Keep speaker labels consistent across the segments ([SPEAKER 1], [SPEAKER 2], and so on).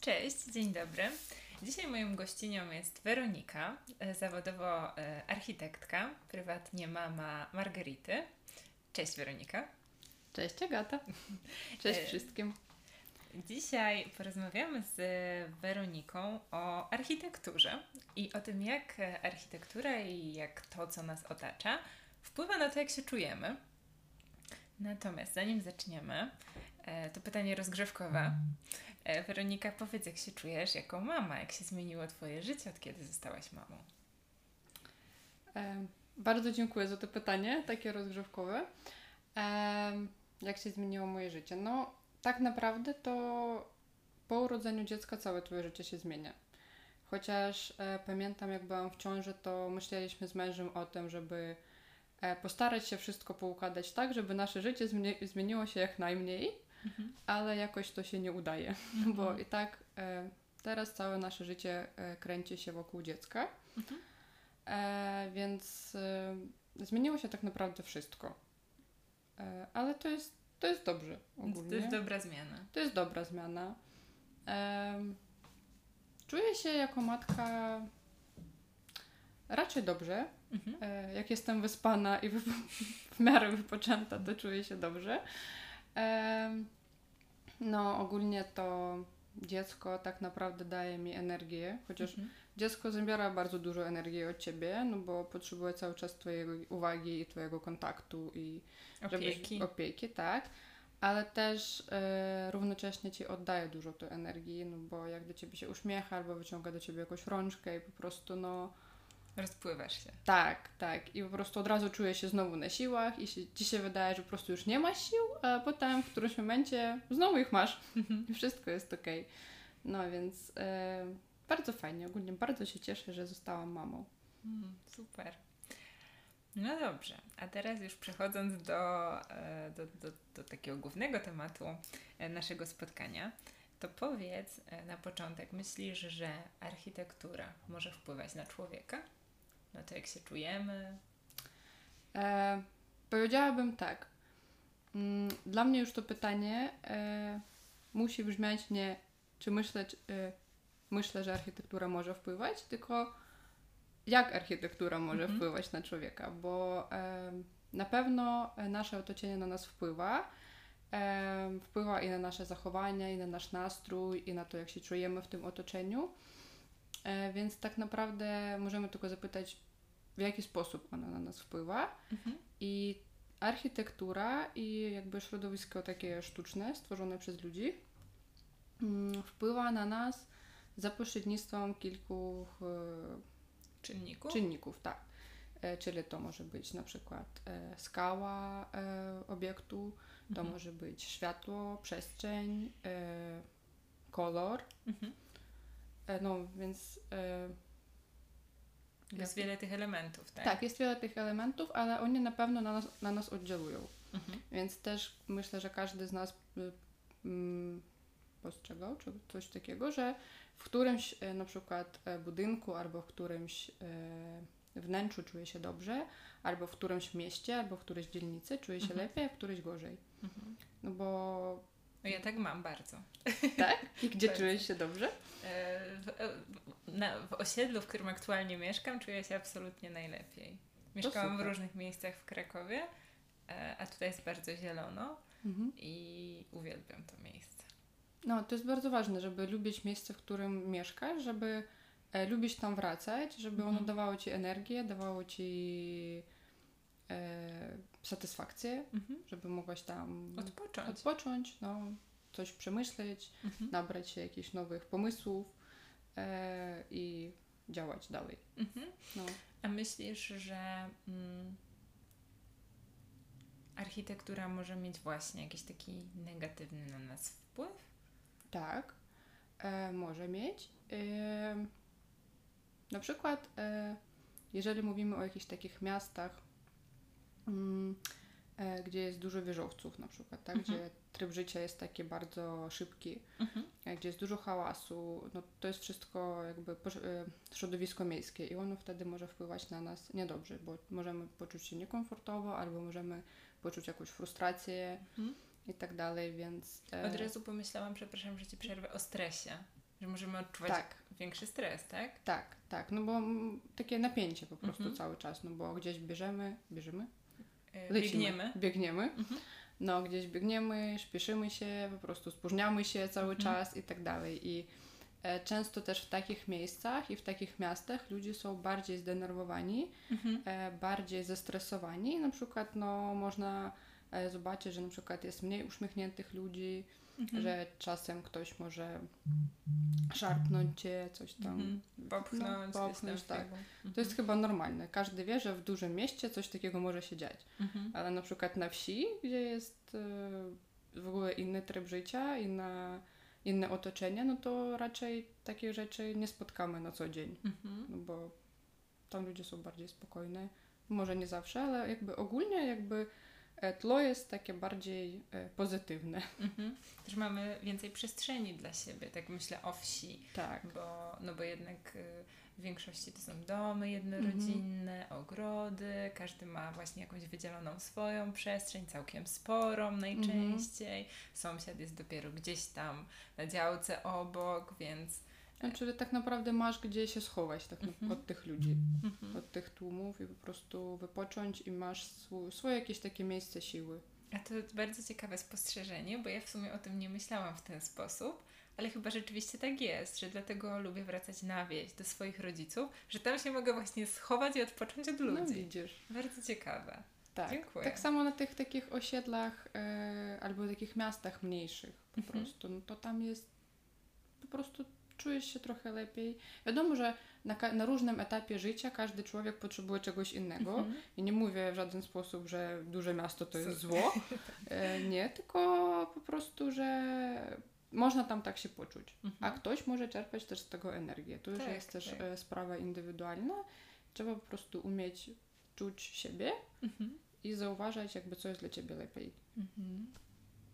[SPEAKER 1] Cześć, dzień dobry. Dzisiaj moją gościnią jest Weronika, e, zawodowo e, architektka, prywatnie mama Margarity. Cześć Weronika.
[SPEAKER 2] Cześć Agata. Cześć
[SPEAKER 1] E,
[SPEAKER 2] wszystkim.
[SPEAKER 1] Dzisiaj porozmawiamy z Weroniką o architekturze i o tym, jak architektura i jak to, co nas otacza, wpływa na to, jak się czujemy. Natomiast zanim zaczniemy, to pytanie rozgrzewkowe. E, Weronika, powiedz, jak się czujesz jako mama, jak się zmieniło Twoje życie, od kiedy zostałaś mamą?
[SPEAKER 2] E, bardzo dziękuję za to pytanie, takie rozgrzewkowe. E, jak się zmieniło moje życie? No, tak naprawdę to po urodzeniu dziecka całe Twoje życie się zmienia. Chociaż pamiętam, jak byłam w ciąży, to myśleliśmy z mężem o tym, żeby postarać się wszystko poukładać tak, żeby nasze życie zmieni- zmieniło się jak najmniej, ale jakoś to się nie udaje, bo i tak e, teraz całe nasze życie e, kręci się wokół dziecka.
[SPEAKER 1] Mhm.
[SPEAKER 2] E, więc e, zmieniło się tak naprawdę wszystko. E, ale to jest, to jest dobrze ogólnie.
[SPEAKER 1] To jest dobra zmiana.
[SPEAKER 2] To jest dobra zmiana. Em, czuję się jako matka raczej dobrze.
[SPEAKER 1] Mhm.
[SPEAKER 2] E, jak jestem wyspana i w miarę wypoczęta, to czuję się dobrze. No, ogólnie to dziecko tak naprawdę daje mi energię, chociaż
[SPEAKER 1] Mhm.
[SPEAKER 2] dziecko zabiera bardzo dużo energii od ciebie, no bo potrzebuje cały czas twojej uwagi i twojego kontaktu i
[SPEAKER 1] Opieki.
[SPEAKER 2] Żebyś, opieki, tak. Ale też e, równocześnie ci oddaje dużo tej energii, no bo jak do ciebie się uśmiecha albo wyciąga do ciebie jakąś rączkę i po prostu no
[SPEAKER 1] Rozpływasz się.
[SPEAKER 2] tak, tak. I po prostu od razu czuję się znowu na siłach i się, ci się wydaje, że po prostu już nie ma sił, a potem w którymś momencie znowu ich masz i wszystko jest okej. No więc e, bardzo fajnie, ogólnie bardzo się cieszę, że zostałam mamą.
[SPEAKER 1] Mm, super. No dobrze, a teraz już przechodząc do, e, do, do, do takiego głównego tematu e, naszego spotkania, to powiedz e, na początek, myślisz, że architektura może wpływać na człowieka? Na to, jak się czujemy?
[SPEAKER 2] E, powiedziałabym tak. Mm, Dla mnie już to pytanie e, musi brzmieć nie, czy myślę, czy, e, myślę, że architektura może wpływać, tylko jak architektura może
[SPEAKER 1] Mhm.
[SPEAKER 2] wpływać na człowieka, bo e, na pewno nasze otoczenie na nas wpływa. E, wpływa i na nasze zachowania, i na nasz nastrój, i na to, jak się czujemy w tym otoczeniu. E, więc tak naprawdę możemy tylko zapytać, w jaki sposób ona na nas wpływa.
[SPEAKER 1] Mhm.
[SPEAKER 2] I architektura i jakby środowisko takie sztuczne, stworzone przez ludzi, mm, wpływa na nas za pośrednictwem kilku e,
[SPEAKER 1] Czynników?
[SPEAKER 2] czynników, tak. E, Czyli to może być na przykład e, skała obiektu, to
[SPEAKER 1] Mhm.
[SPEAKER 2] może być światło, przestrzeń, kolor.
[SPEAKER 1] Mhm.
[SPEAKER 2] No więc
[SPEAKER 1] Jest wiele tych elementów, tak?
[SPEAKER 2] tak, jest wiele tych elementów, ale oni na pewno na nas, na nas oddziałują.
[SPEAKER 1] Mhm.
[SPEAKER 2] Więc też myślę, że każdy z nas y, mm, postrzegał czy coś takiego, że w którymś e, na przykład e, budynku albo w którymś e, wnętrzu czuje się dobrze, albo w którymś mieście, albo w którejś dzielnicy czuje się
[SPEAKER 1] Mhm.
[SPEAKER 2] lepiej, a w którejś gorzej.
[SPEAKER 1] Mhm.
[SPEAKER 2] No bo
[SPEAKER 1] ja tak mam bardzo.
[SPEAKER 2] tak? I gdzie
[SPEAKER 1] Bardzo.
[SPEAKER 2] czujesz się dobrze?
[SPEAKER 1] E, W, e, w- na, w osiedlu, w którym aktualnie mieszkam, czuję się absolutnie najlepiej. Mieszkałam w różnych miejscach w Krakowie, e, a tutaj jest bardzo zielono
[SPEAKER 2] Mhm.
[SPEAKER 1] i uwielbiam to miejsce.
[SPEAKER 2] No, to jest bardzo ważne, żeby lubić miejsce, w którym mieszkasz, żeby e, lubić tam wracać, żeby ono
[SPEAKER 1] Mhm.
[SPEAKER 2] dawało ci energię, dawało ci e, satysfakcję,
[SPEAKER 1] Mhm.
[SPEAKER 2] żeby mogłaś tam
[SPEAKER 1] Odpocząć.
[SPEAKER 2] odpocząć, no, coś przemyśleć,
[SPEAKER 1] Mhm.
[SPEAKER 2] nabrać się jakichś nowych pomysłów e, i działać dalej.
[SPEAKER 1] Mhm.
[SPEAKER 2] No.
[SPEAKER 1] A myślisz, że mm, architektura może mieć właśnie jakiś taki negatywny na nas wpływ?
[SPEAKER 2] Tak, e, może mieć. E, na przykład, e, jeżeli mówimy o jakichś takich miastach, e, gdzie jest dużo wieżowców, na przykład, tak?
[SPEAKER 1] Mhm.
[SPEAKER 2] gdzie tryb życia jest taki bardzo szybki,
[SPEAKER 1] Mhm.
[SPEAKER 2] e, gdzie jest dużo hałasu, no to jest wszystko jakby e, środowisko miejskie i ono wtedy może wpływać na nas niedobrze, bo możemy poczuć się niekomfortowo albo możemy poczuć jakąś frustrację
[SPEAKER 1] Mhm.
[SPEAKER 2] i tak dalej, więc... e,
[SPEAKER 1] Od razu pomyślałam, przepraszam, że ci przerwę, o stresie. Że możemy odczuwać
[SPEAKER 2] Tak.
[SPEAKER 1] większy stres, tak?
[SPEAKER 2] Tak, tak, no bo mm, takie napięcie po prostu
[SPEAKER 1] Mhm.
[SPEAKER 2] cały czas, no bo gdzieś bierzemy, bierzemy?
[SPEAKER 1] E,
[SPEAKER 2] Lecimy.
[SPEAKER 1] Biegniemy.
[SPEAKER 2] Biegniemy.
[SPEAKER 1] Mhm.
[SPEAKER 2] No, gdzieś biegniemy, śpieszymy się, po prostu spóźniamy się cały
[SPEAKER 1] Mhm.
[SPEAKER 2] czas i tak dalej. I e, często też w takich miejscach i w takich miastach ludzie są bardziej zdenerwowani,
[SPEAKER 1] Mhm.
[SPEAKER 2] e, bardziej zestresowani. Na przykład, no, można zobaczyć, że na przykład jest mniej uśmiechniętych ludzi,
[SPEAKER 1] Mhm.
[SPEAKER 2] że czasem ktoś może szarpnąć cię, coś tam.
[SPEAKER 1] Mhm. Popchnąć,
[SPEAKER 2] No, popchnąć, tak.
[SPEAKER 1] tego.
[SPEAKER 2] To jest chyba normalne. Każdy wie, że w dużym mieście coś takiego może się dziać.
[SPEAKER 1] Mhm.
[SPEAKER 2] Ale na przykład na wsi, gdzie jest e, w ogóle inny tryb życia, inna, inne otoczenie, no to raczej takich rzeczy nie spotkamy na co dzień.
[SPEAKER 1] Mhm.
[SPEAKER 2] No bo tam ludzie są bardziej spokojne. Może nie zawsze, ale jakby ogólnie jakby tło jest takie bardziej e, pozytywne.
[SPEAKER 1] Mhm. Też mamy więcej przestrzeni dla siebie, tak myślę o wsi,
[SPEAKER 2] Tak.
[SPEAKER 1] bo, no bo jednak y, w większości to są domy jednorodzinne, ogrody, każdy ma właśnie jakąś wydzieloną swoją przestrzeń, całkiem sporą najczęściej. Sąsiad jest dopiero gdzieś tam na działce obok, więc
[SPEAKER 2] No, czyli tak naprawdę masz gdzie się schować tak
[SPEAKER 1] Mhm.
[SPEAKER 2] od tych ludzi,
[SPEAKER 1] mhm.
[SPEAKER 2] od tych tłumów i po prostu wypocząć i masz swój, swoje jakieś takie miejsce siły.
[SPEAKER 1] A to bardzo ciekawe spostrzeżenie, bo ja w sumie o tym nie myślałam w ten sposób, ale chyba rzeczywiście tak jest, że dlatego lubię wracać na wieś do swoich rodziców, że tam się mogę właśnie schować i odpocząć od
[SPEAKER 2] No
[SPEAKER 1] ludzi.
[SPEAKER 2] widzisz.
[SPEAKER 1] bardzo ciekawe.
[SPEAKER 2] Tak.
[SPEAKER 1] Dziękuję.
[SPEAKER 2] Tak samo na tych takich osiedlach e, albo takich miastach mniejszych po
[SPEAKER 1] Mhm.
[SPEAKER 2] prostu, no to tam jest po prostu czujesz się trochę lepiej. Wiadomo, że na, na różnym etapie życia każdy człowiek potrzebuje czegoś innego
[SPEAKER 1] Mhm.
[SPEAKER 2] i nie mówię w żaden sposób, że duże miasto to jest zło. E, nie, tylko po prostu, że można tam tak się poczuć. A
[SPEAKER 1] Mhm.
[SPEAKER 2] ktoś może czerpać też z tego energię. To już
[SPEAKER 1] Tak,
[SPEAKER 2] jest też
[SPEAKER 1] tak.
[SPEAKER 2] e, sprawa indywidualna. Trzeba po prostu umieć czuć siebie
[SPEAKER 1] Mhm.
[SPEAKER 2] i zauważać, jakby co jest dla ciebie lepiej.
[SPEAKER 1] Mhm.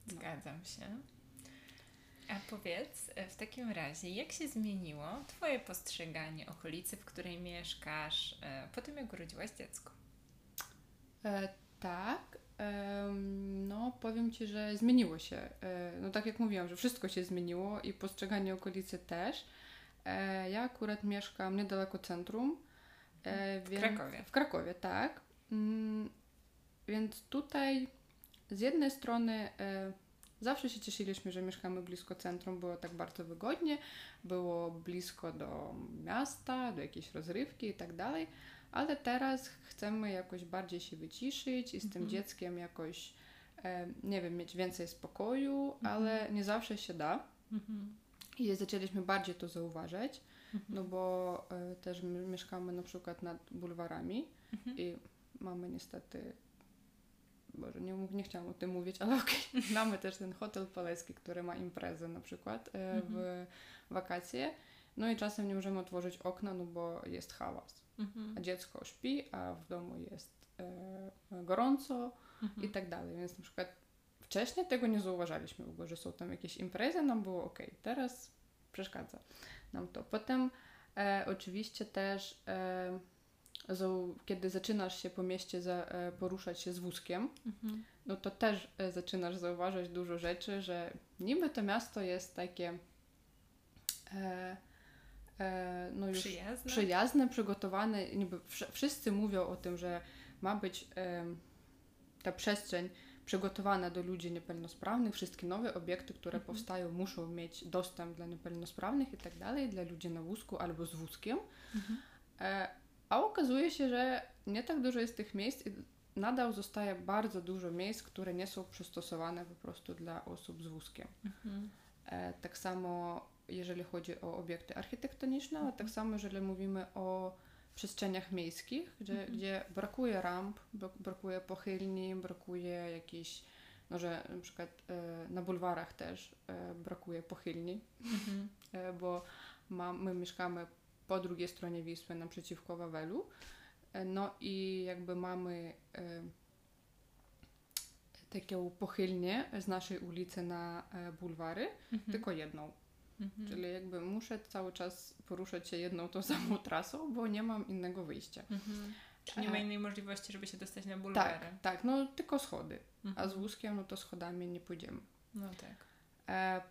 [SPEAKER 2] No.
[SPEAKER 1] Zgadzam się. A powiedz, e, w takim razie, jak się zmieniło Twoje postrzeganie okolicy, w której mieszkasz, e, po tym jak urodziłaś dziecko?
[SPEAKER 2] E, tak, em, no powiem Ci, że zmieniło się. E, no tak jak mówiłam, że wszystko się zmieniło i postrzeganie okolicy też. E, ja akurat mieszkam niedaleko centrum. E,
[SPEAKER 1] W
[SPEAKER 2] więc-
[SPEAKER 1] Krakowie.
[SPEAKER 2] W Krakowie, tak. Mm, więc tutaj z jednej strony e, zawsze się cieszyliśmy, że mieszkamy blisko centrum, było tak bardzo wygodnie, było blisko do miasta, do jakiejś rozrywki i tak dalej, ale teraz chcemy jakoś bardziej się wyciszyć i z tym
[SPEAKER 1] Mhm.
[SPEAKER 2] dzieckiem jakoś, e, nie wiem, mieć więcej spokoju,
[SPEAKER 1] Mhm.
[SPEAKER 2] ale nie zawsze się da.
[SPEAKER 1] Mhm.
[SPEAKER 2] I zaczęliśmy bardziej to zauważać,
[SPEAKER 1] Mhm.
[SPEAKER 2] no bo e, też my mieszkamy na przykład nad bulwarami
[SPEAKER 1] Mhm.
[SPEAKER 2] i mamy niestety, Boże, nie, nie chciałam o tym mówić, ale okej, mamy też ten hotel poleski, który ma imprezę na przykład e, w wakacje, no i czasem nie możemy otworzyć okna, no bo jest hałas,
[SPEAKER 1] Mhm.
[SPEAKER 2] a dziecko śpi, a w domu jest e, gorąco
[SPEAKER 1] Mhm.
[SPEAKER 2] i tak dalej, więc na przykład wcześniej tego nie zauważaliśmy w ogóle, że są tam jakieś imprezy, nam było ok, teraz przeszkadza nam to. Potem e, oczywiście też e, kiedy zaczynasz się po mieście za, e, poruszać się z wózkiem,
[SPEAKER 1] Mhm.
[SPEAKER 2] no to też e, zaczynasz zauważać dużo rzeczy, że niby to miasto jest takie e, e, no już
[SPEAKER 1] Przyjazne?
[SPEAKER 2] przyjazne, przygotowane. Niby wsz- wszyscy mówią o tym, że ma być em, ta przestrzeń przygotowana do ludzi niepełnosprawnych. Wszystkie nowe obiekty, które
[SPEAKER 1] Mhm.
[SPEAKER 2] powstają, muszą mieć dostęp dla niepełnosprawnych i tak dalej, dla ludzi na wózku albo z wózkiem.
[SPEAKER 1] Mhm.
[SPEAKER 2] A okazuje się, że nie tak dużo jest tych miejsc i nadal zostaje bardzo dużo miejsc, które nie są przystosowane po prostu dla osób z wózkiem.
[SPEAKER 1] Mhm.
[SPEAKER 2] E, tak samo jeżeli chodzi o obiekty architektoniczne, ale
[SPEAKER 1] Mhm.
[SPEAKER 2] tak samo jeżeli mówimy o przestrzeniach miejskich, gdzie,
[SPEAKER 1] Mhm.
[SPEAKER 2] gdzie brakuje ramp, brak- brakuje pochylni, brakuje jakichś, no że na przykład e, na bulwarach też e, brakuje pochylni,
[SPEAKER 1] Mhm.
[SPEAKER 2] e, bo ma, my mieszkamy po drugiej stronie Wisły naprzeciwko Wawelu, e, no i jakby mamy e, taką pochylnię z naszej ulicy na e, bulwary,
[SPEAKER 1] Mhm.
[SPEAKER 2] tylko jedną.
[SPEAKER 1] Mhm.
[SPEAKER 2] Czyli jakby muszę cały czas poruszać się jedną tą samą trasą, bo nie mam innego wyjścia.
[SPEAKER 1] Mhm. Czy nie ma innej możliwości, żeby się dostać na bulwary?
[SPEAKER 2] Tak, tak, no tylko schody. A
[SPEAKER 1] Mhm.
[SPEAKER 2] z wózkiem, no to schodami nie pójdziemy.
[SPEAKER 1] No tak.
[SPEAKER 2] E,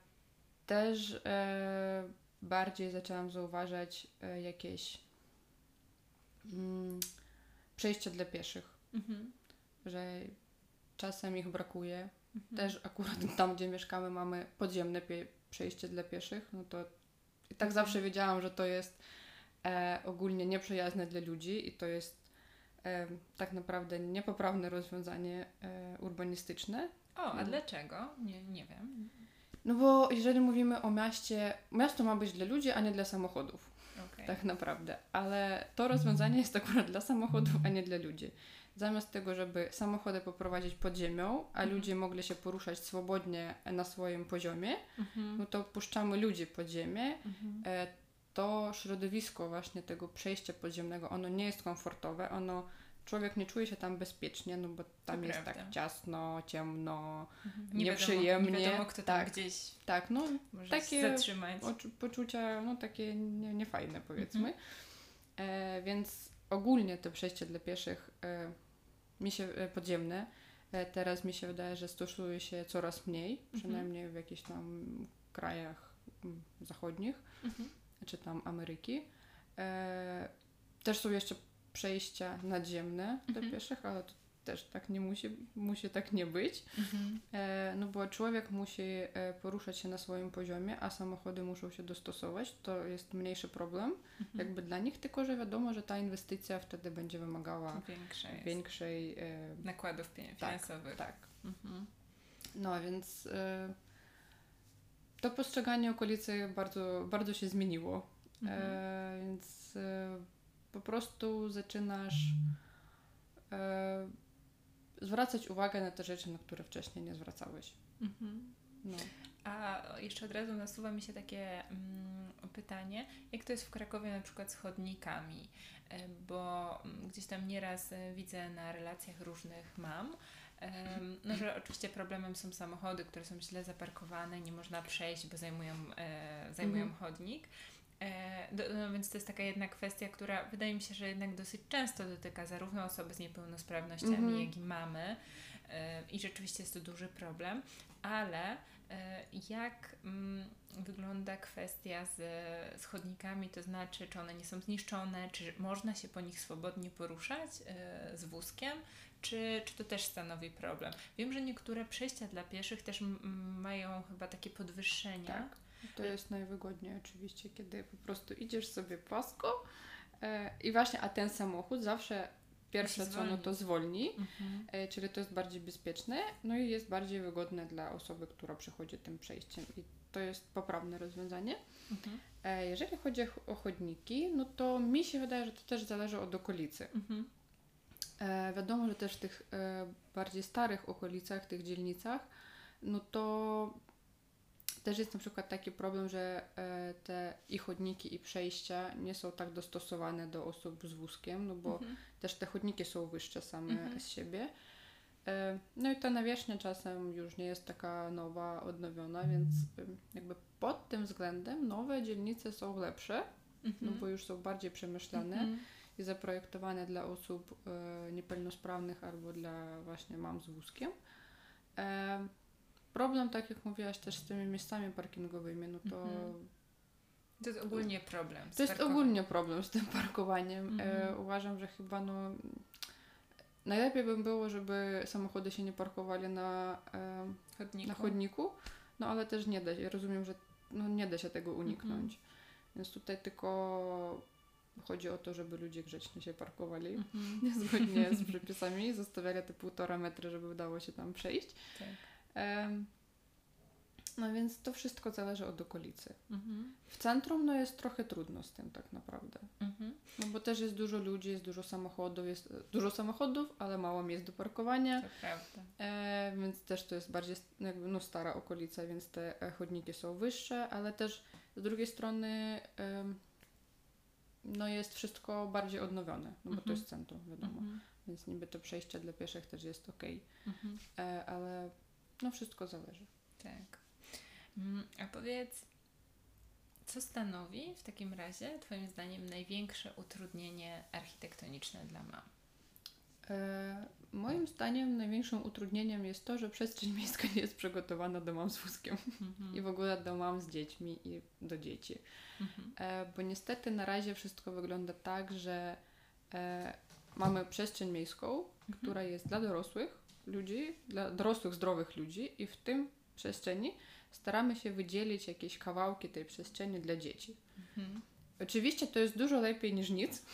[SPEAKER 2] też e, bardziej zaczęłam zauważać e, jakieś mm, przejścia dla pieszych,
[SPEAKER 1] Mhm.
[SPEAKER 2] że czasem ich brakuje.
[SPEAKER 1] Mhm.
[SPEAKER 2] Też akurat tam, gdzie mieszkamy, mamy podziemne pie- przejście dla pieszych, no to i tak zawsze wiedziałam, że to jest e, ogólnie nieprzyjazne dla ludzi i to jest e, tak naprawdę niepoprawne rozwiązanie e, urbanistyczne.
[SPEAKER 1] O, a
[SPEAKER 2] Mm.
[SPEAKER 1] dlaczego? Nie, nie wiem.
[SPEAKER 2] No bo jeżeli mówimy o mieście, miasto ma być dla ludzi, a nie dla samochodów,
[SPEAKER 1] Okej.
[SPEAKER 2] tak naprawdę. Ale to rozwiązanie jest akurat dla samochodów, a nie dla ludzi. Zamiast tego, żeby samochody poprowadzić pod ziemią, a
[SPEAKER 1] Mhm.
[SPEAKER 2] ludzie mogli się poruszać swobodnie na swoim poziomie,
[SPEAKER 1] Mhm.
[SPEAKER 2] no to puszczamy ludzi pod ziemię.
[SPEAKER 1] Mhm.
[SPEAKER 2] E, To środowisko właśnie tego przejścia podziemnego, ono nie jest komfortowe, ono człowiek nie czuje się tam bezpiecznie, no bo tam
[SPEAKER 1] To
[SPEAKER 2] jest
[SPEAKER 1] prawda.
[SPEAKER 2] tak ciasno, ciemno,
[SPEAKER 1] Mhm.
[SPEAKER 2] nieprzyjemnie.
[SPEAKER 1] Nie wiadomo, kto tam
[SPEAKER 2] Tak.
[SPEAKER 1] gdzieś
[SPEAKER 2] tak, no
[SPEAKER 1] może
[SPEAKER 2] Takie
[SPEAKER 1] się zatrzymać.
[SPEAKER 2] Oczu- poczucia no, takie nie, niefajne powiedzmy.
[SPEAKER 1] Mhm.
[SPEAKER 2] E, więc ogólnie te przejście dla pieszych e, mi się e, podziemne e, teraz mi się wydaje, że stosuje się coraz mniej,
[SPEAKER 1] Mhm.
[SPEAKER 2] przynajmniej w jakichś tam krajach mm, zachodnich
[SPEAKER 1] Mhm.
[SPEAKER 2] czy tam Ameryki. E, też są jeszcze przejścia nadziemne dla
[SPEAKER 1] Mhm.
[SPEAKER 2] pieszych, ale to też tak nie musi, musi tak nie być.
[SPEAKER 1] Mhm.
[SPEAKER 2] E, no bo człowiek musi e, poruszać się na swoim poziomie, a samochody muszą się dostosować. To jest mniejszy problem
[SPEAKER 1] Mhm.
[SPEAKER 2] jakby dla nich, tylko że wiadomo, że ta inwestycja wtedy będzie wymagała
[SPEAKER 1] Większa jest.
[SPEAKER 2] większej... E,
[SPEAKER 1] Nakładów
[SPEAKER 2] Tak,
[SPEAKER 1] finansowych.
[SPEAKER 2] tak.
[SPEAKER 1] Mhm.
[SPEAKER 2] No więc e, to postrzeganie okolicy bardzo, bardzo się zmieniło.
[SPEAKER 1] Mhm.
[SPEAKER 2] E, więc e, po prostu zaczynasz e, zwracać uwagę na te rzeczy, na które wcześniej nie zwracałeś.
[SPEAKER 1] Mhm.
[SPEAKER 2] No.
[SPEAKER 1] A jeszcze od razu nasuwa mi się takie mm, pytanie, jak to jest w Krakowie na przykład z chodnikami, E, bo mm, gdzieś tam nieraz e, widzę na relacjach różnych mam, em, no, że oczywiście problemem są samochody, które są źle zaparkowane, nie można przejść, bo zajmują, e, zajmują
[SPEAKER 2] Mhm.
[SPEAKER 1] chodnik. E, no, więc to jest taka jedna kwestia, która wydaje mi się, że jednak dosyć często dotyka zarówno osoby z niepełnosprawnościami,
[SPEAKER 2] Mhm.
[SPEAKER 1] jak i mamy. E, I rzeczywiście jest to duży problem, ale e, jak mm, wygląda kwestia z, z chodnikami, to znaczy, czy one nie są zniszczone, czy można się po nich swobodnie poruszać z wózkiem, czy, czy to też stanowi problem? Wiem, że niektóre przejścia dla pieszych też mają chyba takie podwyższenia.
[SPEAKER 2] Tak. To jest najwygodniej oczywiście, kiedy po prostu idziesz sobie płasko e, i właśnie, a ten samochód zawsze pierwsze co, no to zwolni,
[SPEAKER 1] Mhm.
[SPEAKER 2] e, czyli to jest bardziej bezpieczne, no i jest bardziej wygodne dla osoby, która przechodzi tym przejściem i to jest poprawne rozwiązanie.
[SPEAKER 1] Mhm.
[SPEAKER 2] E, jeżeli chodzi o- chodniki, no to mi się wydaje, że to też zależy od okolicy.
[SPEAKER 1] Mhm.
[SPEAKER 2] Wiadomo, że też w tych bardziej starych okolicach, tych dzielnicach, no to też jest na przykład taki problem, że e, te i chodniki, i przejścia nie są tak dostosowane do osób z wózkiem, no bo
[SPEAKER 1] Mhm.
[SPEAKER 2] też te chodniki są wyższe same
[SPEAKER 1] Mhm.
[SPEAKER 2] z siebie. E, No i ta nawierzchnia czasem już nie jest taka nowa, odnowiona, więc jakby pod tym względem nowe dzielnice są lepsze, no
[SPEAKER 1] Mhm.
[SPEAKER 2] bo już są bardziej przemyślane
[SPEAKER 1] Mhm.
[SPEAKER 2] i zaprojektowane dla osób e, niepełnosprawnych albo dla właśnie mam z wózkiem. E, problem, tak jak mówiłaś, też z tymi miejscami parkingowymi, no to
[SPEAKER 1] Mhm. To jest ogólnie problem.
[SPEAKER 2] to jest ogólnie problem z tym parkowaniem. E,
[SPEAKER 1] Mhm.
[SPEAKER 2] uważam, że chyba no najlepiej by było, żeby samochody się nie parkowali na, e,
[SPEAKER 1] Chodniku.
[SPEAKER 2] na chodniku, no ale też nie da się. Ja rozumiem, że no, nie da się tego uniknąć.
[SPEAKER 1] Mhm.
[SPEAKER 2] Więc tutaj tylko chodzi o to, żeby ludzie grzecznie się parkowali.
[SPEAKER 1] Mhm.
[SPEAKER 2] niezgodnie z przepisami, zostawiali te półtora metra, żeby udało się tam przejść.
[SPEAKER 1] Tak.
[SPEAKER 2] No więc to wszystko zależy od okolicy.
[SPEAKER 1] Mhm.
[SPEAKER 2] W centrum no jest trochę trudno z tym tak naprawdę.
[SPEAKER 1] Mhm.
[SPEAKER 2] No bo też jest dużo ludzi, jest dużo samochodów, jest e, dużo samochodów, ale mało miejsc do parkowania,
[SPEAKER 1] To prawda.
[SPEAKER 2] e, więc też to jest bardziej jakby, no, stara okolica, więc te e, chodniki są wyższe, ale też z drugiej strony em, no jest wszystko bardziej odnowione, no bo to
[SPEAKER 1] Mhm.
[SPEAKER 2] jest centrum, wiadomo.
[SPEAKER 1] Mhm.
[SPEAKER 2] Więc niby to przejście dla pieszych też jest ok,
[SPEAKER 1] Mhm.
[SPEAKER 2] e, ale no wszystko zależy.
[SPEAKER 1] Tak. Mm, A powiedz, co stanowi w takim razie, Twoim zdaniem, największe utrudnienie architektoniczne dla mam?
[SPEAKER 2] E, moim zdaniem największym utrudnieniem jest to, że przestrzeń miejska nie jest przygotowana do mam z wózkiem
[SPEAKER 1] Mhm.
[SPEAKER 2] i w ogóle do mam z dziećmi i do dzieci.
[SPEAKER 1] Mhm.
[SPEAKER 2] E, bo niestety na razie wszystko wygląda tak, że e, mamy przestrzeń miejską,
[SPEAKER 1] Mhm.
[SPEAKER 2] która jest dla dorosłych ludzi, dla dorosłych, zdrowych ludzi i w tym przestrzeni staramy się wydzielić jakieś kawałki tej przestrzeni dla dzieci.
[SPEAKER 1] Mhm.
[SPEAKER 2] Oczywiście to jest dużo lepiej niż nic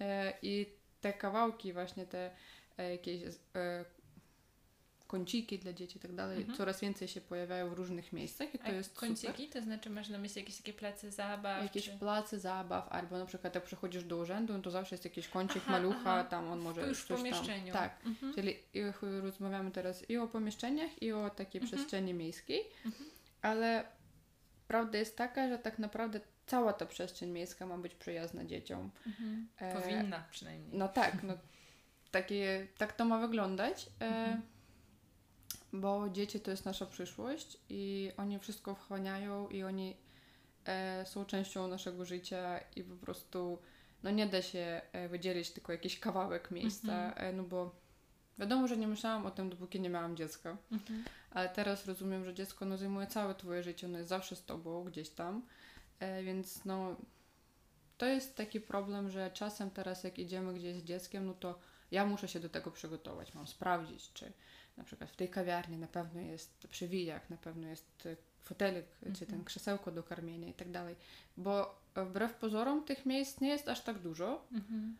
[SPEAKER 2] e, i te kawałki, właśnie te e, jakieś e, kąciki dla dzieci i tak dalej,
[SPEAKER 1] Mhm.
[SPEAKER 2] coraz więcej się pojawiają w różnych miejscach i to
[SPEAKER 1] A
[SPEAKER 2] jest super.
[SPEAKER 1] kąciki, to znaczy masz na myśli jakieś takie place zabaw?
[SPEAKER 2] Jakieś
[SPEAKER 1] czy...
[SPEAKER 2] place zabaw, albo na przykład jak przychodzisz do urzędu, no to zawsze jest jakiś kącik
[SPEAKER 1] Aha,
[SPEAKER 2] malucha,
[SPEAKER 1] aha.
[SPEAKER 2] tam on może
[SPEAKER 1] już w pomieszczeniu.
[SPEAKER 2] Tam, tak,
[SPEAKER 1] Mhm.
[SPEAKER 2] czyli rozmawiamy teraz i o pomieszczeniach, i o takiej
[SPEAKER 1] Mhm.
[SPEAKER 2] przestrzeni miejskiej,
[SPEAKER 1] Mhm.
[SPEAKER 2] ale prawda jest taka, że tak naprawdę cała ta przestrzeń miejska ma być przyjazna dzieciom.
[SPEAKER 1] Mhm.
[SPEAKER 2] E,
[SPEAKER 1] Powinna przynajmniej.
[SPEAKER 2] No tak, no, takie, tak to ma wyglądać, e,
[SPEAKER 1] Mhm.
[SPEAKER 2] Bo dzieci to jest nasza przyszłość i oni wszystko wchłaniają i oni e, są częścią naszego życia i po prostu no nie da się e, wydzielić tylko jakiś kawałek miejsca,
[SPEAKER 1] Mhm.
[SPEAKER 2] e, no bo wiadomo, że nie myślałam o tym, dopóki nie miałam dziecka,
[SPEAKER 1] Mhm.
[SPEAKER 2] ale teraz rozumiem, że dziecko no, zajmuje całe twoje życie, ono jest zawsze z tobą gdzieś tam, e, więc no to jest taki problem, że czasem teraz jak idziemy gdzieś z dzieckiem, no to ja muszę się do tego przygotować, mam sprawdzić, czy na przykład w tej kawiarni na pewno jest przewijak, na pewno jest e, fotelik, czy ten
[SPEAKER 1] Mhm.
[SPEAKER 2] krzesełko do karmienia i tak dalej, bo e, wbrew pozorom tych miejsc nie jest aż tak dużo
[SPEAKER 1] Mhm.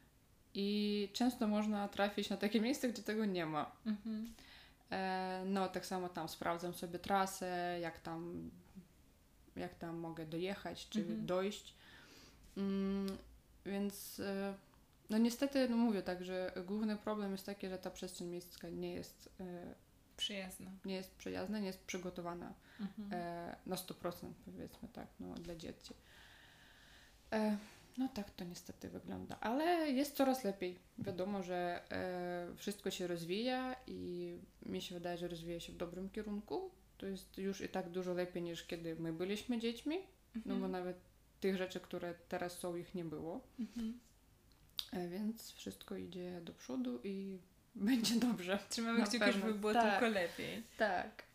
[SPEAKER 2] i często można trafić na takie miejsce, gdzie tego nie ma.
[SPEAKER 1] Mhm.
[SPEAKER 2] E, no, tak samo tam sprawdzam sobie trasę, jak tam, jak tam mogę dojechać, czy dojść. Mm, więc e, no niestety, no mówię tak, że główny problem jest taki, że ta przestrzeń miejska nie jest, e,
[SPEAKER 1] Przyjazna.
[SPEAKER 2] nie jest przyjazna, nie jest przygotowana
[SPEAKER 1] Mhm.
[SPEAKER 2] e, na 100% powiedzmy tak, no, dla dzieci. E, no tak to niestety wygląda, ale jest coraz lepiej. Wiadomo, że e, wszystko się rozwija i mi się wydaje, że rozwija się w dobrym kierunku. To jest już i tak dużo lepiej niż kiedy my byliśmy dziećmi, no bo
[SPEAKER 1] Mhm.
[SPEAKER 2] nawet tych rzeczy, które teraz są, ich nie było.
[SPEAKER 1] Mhm.
[SPEAKER 2] E, więc wszystko idzie do przodu i będzie dobrze.
[SPEAKER 1] Trzymamy kciuki,
[SPEAKER 2] pewno.
[SPEAKER 1] żeby było
[SPEAKER 2] Tak.
[SPEAKER 1] tylko lepiej.
[SPEAKER 2] Tak.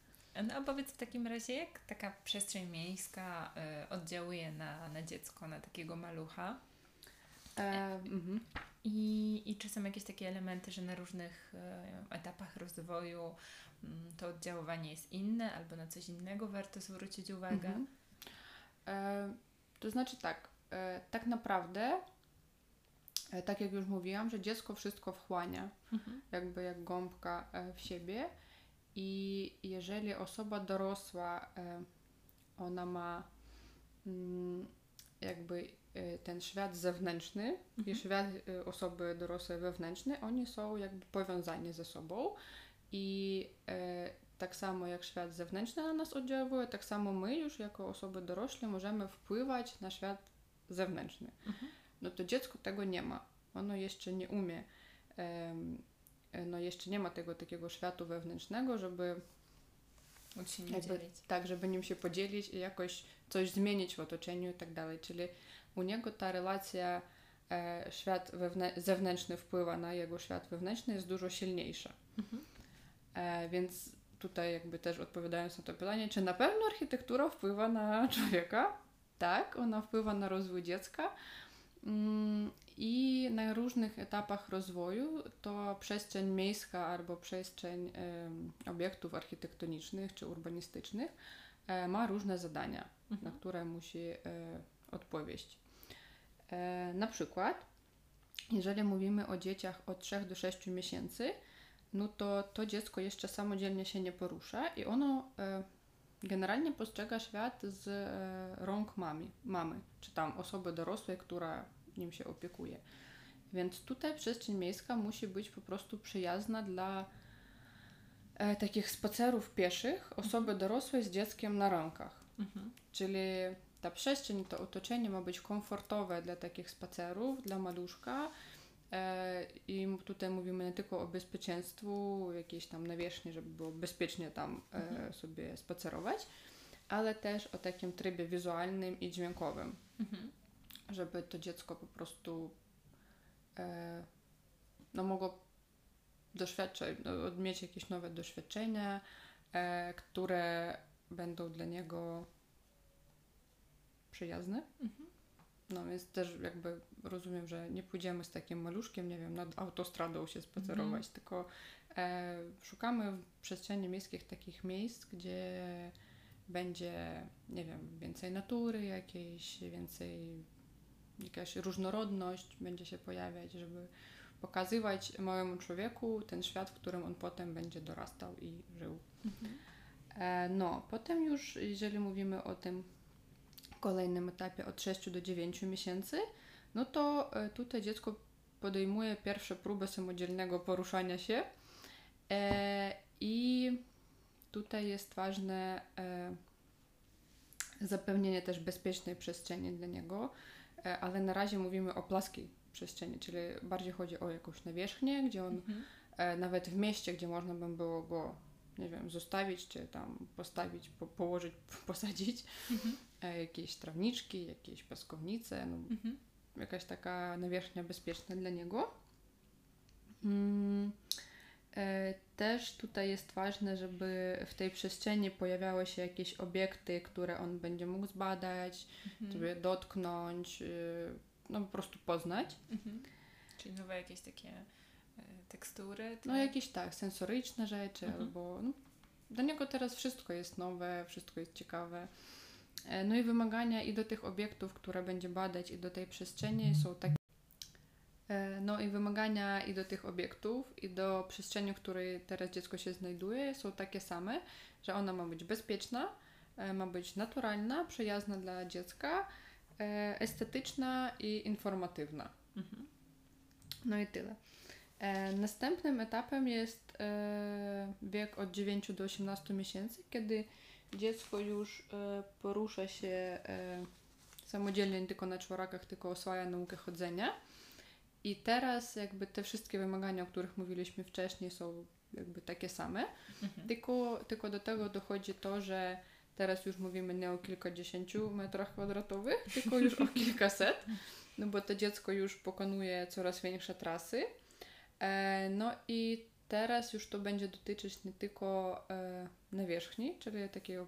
[SPEAKER 1] No a powiedz w takim razie, jak taka przestrzeń miejska y, oddziałuje na, na dziecko, na takiego malucha?
[SPEAKER 2] E, mhm.
[SPEAKER 1] I, I czy są jakieś takie elementy, że na różnych e, etapach rozwoju mm, to oddziaływanie jest inne, albo na coś innego warto zwrócić uwagę?
[SPEAKER 2] Mhm. E, to znaczy tak, e, tak naprawdę, tak jak już mówiłam, że dziecko wszystko wchłania,
[SPEAKER 1] Mhm.
[SPEAKER 2] jakby jak gąbka e, w siebie i jeżeli osoba dorosła, e, ona ma mm, jakby e, ten świat zewnętrzny i
[SPEAKER 1] Mhm.
[SPEAKER 2] świat e, osoby dorosłej wewnętrzny, oni są jakby powiązani ze sobą i e, tak samo jak świat zewnętrzny na nas oddziałuje, tak samo my już jako osoby dorośle możemy wpływać na świat zewnętrzny.
[SPEAKER 1] Mhm.
[SPEAKER 2] No to dziecko tego nie ma. Ono jeszcze nie umie, no jeszcze nie ma tego takiego światu wewnętrznego, żeby
[SPEAKER 1] Móc się
[SPEAKER 2] jakby,
[SPEAKER 1] dzielić.
[SPEAKER 2] tak, żeby nim się podzielić i jakoś coś zmienić w otoczeniu i tak dalej. Czyli u niego ta relacja e, świat wewnę- zewnętrzny wpływa na jego świat wewnętrzny jest dużo silniejsza.
[SPEAKER 1] Mhm.
[SPEAKER 2] E, więc tutaj jakby też odpowiadając na to pytanie, czy na pewno architektura wpływa na człowieka? Tak, ona wpływa na rozwój dziecka. Mm, I na różnych etapach rozwoju to przestrzeń miejska albo przestrzeń obiektów architektonicznych czy urbanistycznych e, ma różne zadania, na
[SPEAKER 1] Mhm.
[SPEAKER 2] które musi e, odpowiedzieć. E, na przykład, jeżeli mówimy o dzieciach od 3 do 6 miesięcy, no to to dziecko jeszcze samodzielnie się nie porusza i ono generalnie postrzega świat z e, rąk mamy, mamy, czy tam osoby dorosłej, która nim się opiekuje. Więc tutaj przestrzeń miejska musi być po prostu przyjazna dla e, takich spacerów pieszych osoby dorosłej z dzieckiem na rękach.
[SPEAKER 1] Mhm.
[SPEAKER 2] Czyli ta przestrzeń, to otoczenie ma być komfortowe dla takich spacerów, dla maluszka. E, I tutaj mówimy nie tylko o bezpieczeństwu, jakiejś tam nawierzchni, żeby było bezpiecznie tam e,
[SPEAKER 1] Mhm.
[SPEAKER 2] sobie spacerować, ale też o takim trybie wizualnym i dźwiękowym,
[SPEAKER 1] Mhm.
[SPEAKER 2] żeby to dziecko po prostu e, no mogło doświadczać, no, mieć jakieś nowe doświadczenia, które będą dla niego przyjazne.
[SPEAKER 1] Mhm.
[SPEAKER 2] No więc też jakby rozumiem, że nie pójdziemy z takim maluszkiem, nie wiem, nad autostradą się spacerować,
[SPEAKER 1] Mhm.
[SPEAKER 2] tylko e, szukamy w przestrzeni miejskich takich miejsc, gdzie będzie, nie wiem, więcej natury jakiejś, więcej jakaś różnorodność będzie się pojawiać, żeby pokazywać małemu człowieku ten świat, w którym on potem będzie dorastał i żył.
[SPEAKER 1] Mhm.
[SPEAKER 2] E, No, potem już, jeżeli mówimy o tym kolejnym etapie od 6 do 9 miesięcy, no to e, tutaj dziecko podejmuje pierwsze próby samodzielnego poruszania się e, i tutaj jest ważne e, zapewnienie też bezpiecznej przestrzeni dla niego, ale na razie mówimy o plaskiej przestrzeni, czyli bardziej chodzi o jakąś nawierzchnię, gdzie on
[SPEAKER 1] Mhm.
[SPEAKER 2] nawet w mieście, gdzie można by było go, nie wiem, zostawić, czy tam postawić, po, położyć, posadzić,
[SPEAKER 1] Mhm.
[SPEAKER 2] e, jakieś trawniczki, jakieś piaskownice, no,
[SPEAKER 1] Mhm.
[SPEAKER 2] jakaś taka nawierzchnia bezpieczna dla niego. Mm, e, Też tutaj jest ważne, żeby w tej przestrzeni pojawiały się jakieś obiekty, które on będzie mógł zbadać,
[SPEAKER 1] Mhm.
[SPEAKER 2] sobie dotknąć, y, no po prostu poznać.
[SPEAKER 1] Mhm. Czyli nowe jakieś takie e, tekstury.
[SPEAKER 2] No
[SPEAKER 1] tak?
[SPEAKER 2] jakieś tak, sensoryczne rzeczy,
[SPEAKER 1] Mhm.
[SPEAKER 2] albo no, dla niego teraz wszystko jest nowe, wszystko jest ciekawe. E, No i wymagania i do tych obiektów, które będzie badać, i do tej przestrzeni są takie. E, No i wymagania i do tych obiektów, i do przestrzeni, w której teraz dziecko się znajduje, są takie same, że ona ma być bezpieczna, ma być naturalna, przyjazna dla dziecka, estetyczna i informatywna.
[SPEAKER 1] Mhm.
[SPEAKER 2] No i tyle. E, następnym etapem jest e, wiek od 9 do 18 miesięcy, kiedy dziecko już e, porusza się samodzielnie, nie tylko na czworakach, tylko oswaja naukę chodzenia. I teraz jakby te wszystkie wymagania, o których mówiliśmy wcześniej, są jakby takie same.
[SPEAKER 1] Mhm.
[SPEAKER 2] Tylko, tylko do tego dochodzi to, że teraz już mówimy nie o kilkadziesięciu metrach kwadratowych, tylko już o kilkaset, no bo to dziecko już pokonuje coraz większe trasy. E, no i teraz już to będzie dotyczyć nie tylko e, nawierzchni, czyli takiego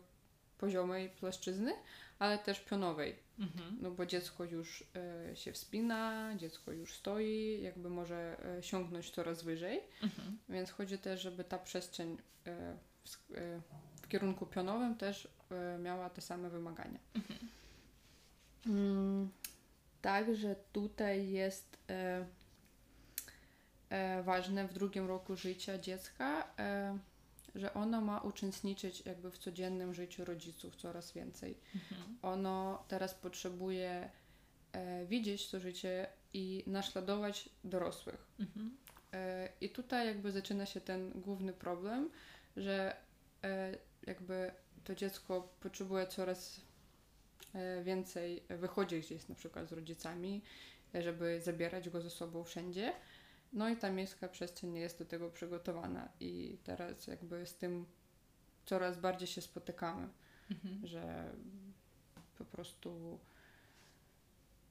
[SPEAKER 2] poziomej płaszczyzny, ale też pionowej,
[SPEAKER 1] Mhm.
[SPEAKER 2] no bo dziecko już e, się wspina, dziecko już stoi, jakby może e, sięgnąć coraz wyżej.
[SPEAKER 1] Mhm.
[SPEAKER 2] Więc chodzi też, żeby ta przestrzeń e, w, w kierunku pionowym też miała te same wymagania. Mm, Także tutaj jest ważne w drugim roku życia dziecka, e, że ono ma uczestniczyć jakby w codziennym życiu rodziców coraz więcej.
[SPEAKER 1] Mhm.
[SPEAKER 2] Ono teraz potrzebuje e, widzieć to życie i naśladować dorosłych.
[SPEAKER 1] Mhm.
[SPEAKER 2] E, I tutaj jakby zaczyna się ten główny problem, że e, jakby to dziecko potrzebuje coraz e, więcej wychodzić gdzieś na przykład z rodzicami, e, żeby zabierać go ze sobą wszędzie. No i ta miejska przestrzeń nie jest do tego przygotowana i teraz jakby z tym coraz bardziej się spotykamy,
[SPEAKER 1] Mhm.
[SPEAKER 2] że po prostu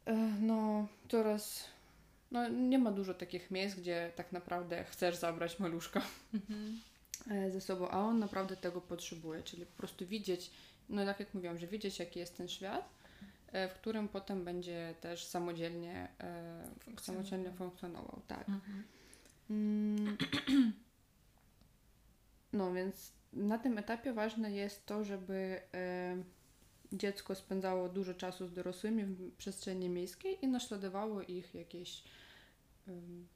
[SPEAKER 2] e, no coraz no nie ma dużo takich miejsc, gdzie tak naprawdę chcesz zabrać maluszka
[SPEAKER 1] Mhm.
[SPEAKER 2] e, ze sobą, a on naprawdę tego potrzebuje, czyli po prostu widzieć, no tak jak mówiłam, że widzieć jaki jest ten świat, w którym potem będzie też samodzielnie, e,
[SPEAKER 1] Funkcjonował.
[SPEAKER 2] samodzielnie funkcjonował, tak.
[SPEAKER 1] Mhm.
[SPEAKER 2] Mm. No więc na tym etapie ważne jest to, żeby e, dziecko spędzało dużo czasu z dorosłymi w przestrzeni miejskiej i naśladowało ich jakieś em,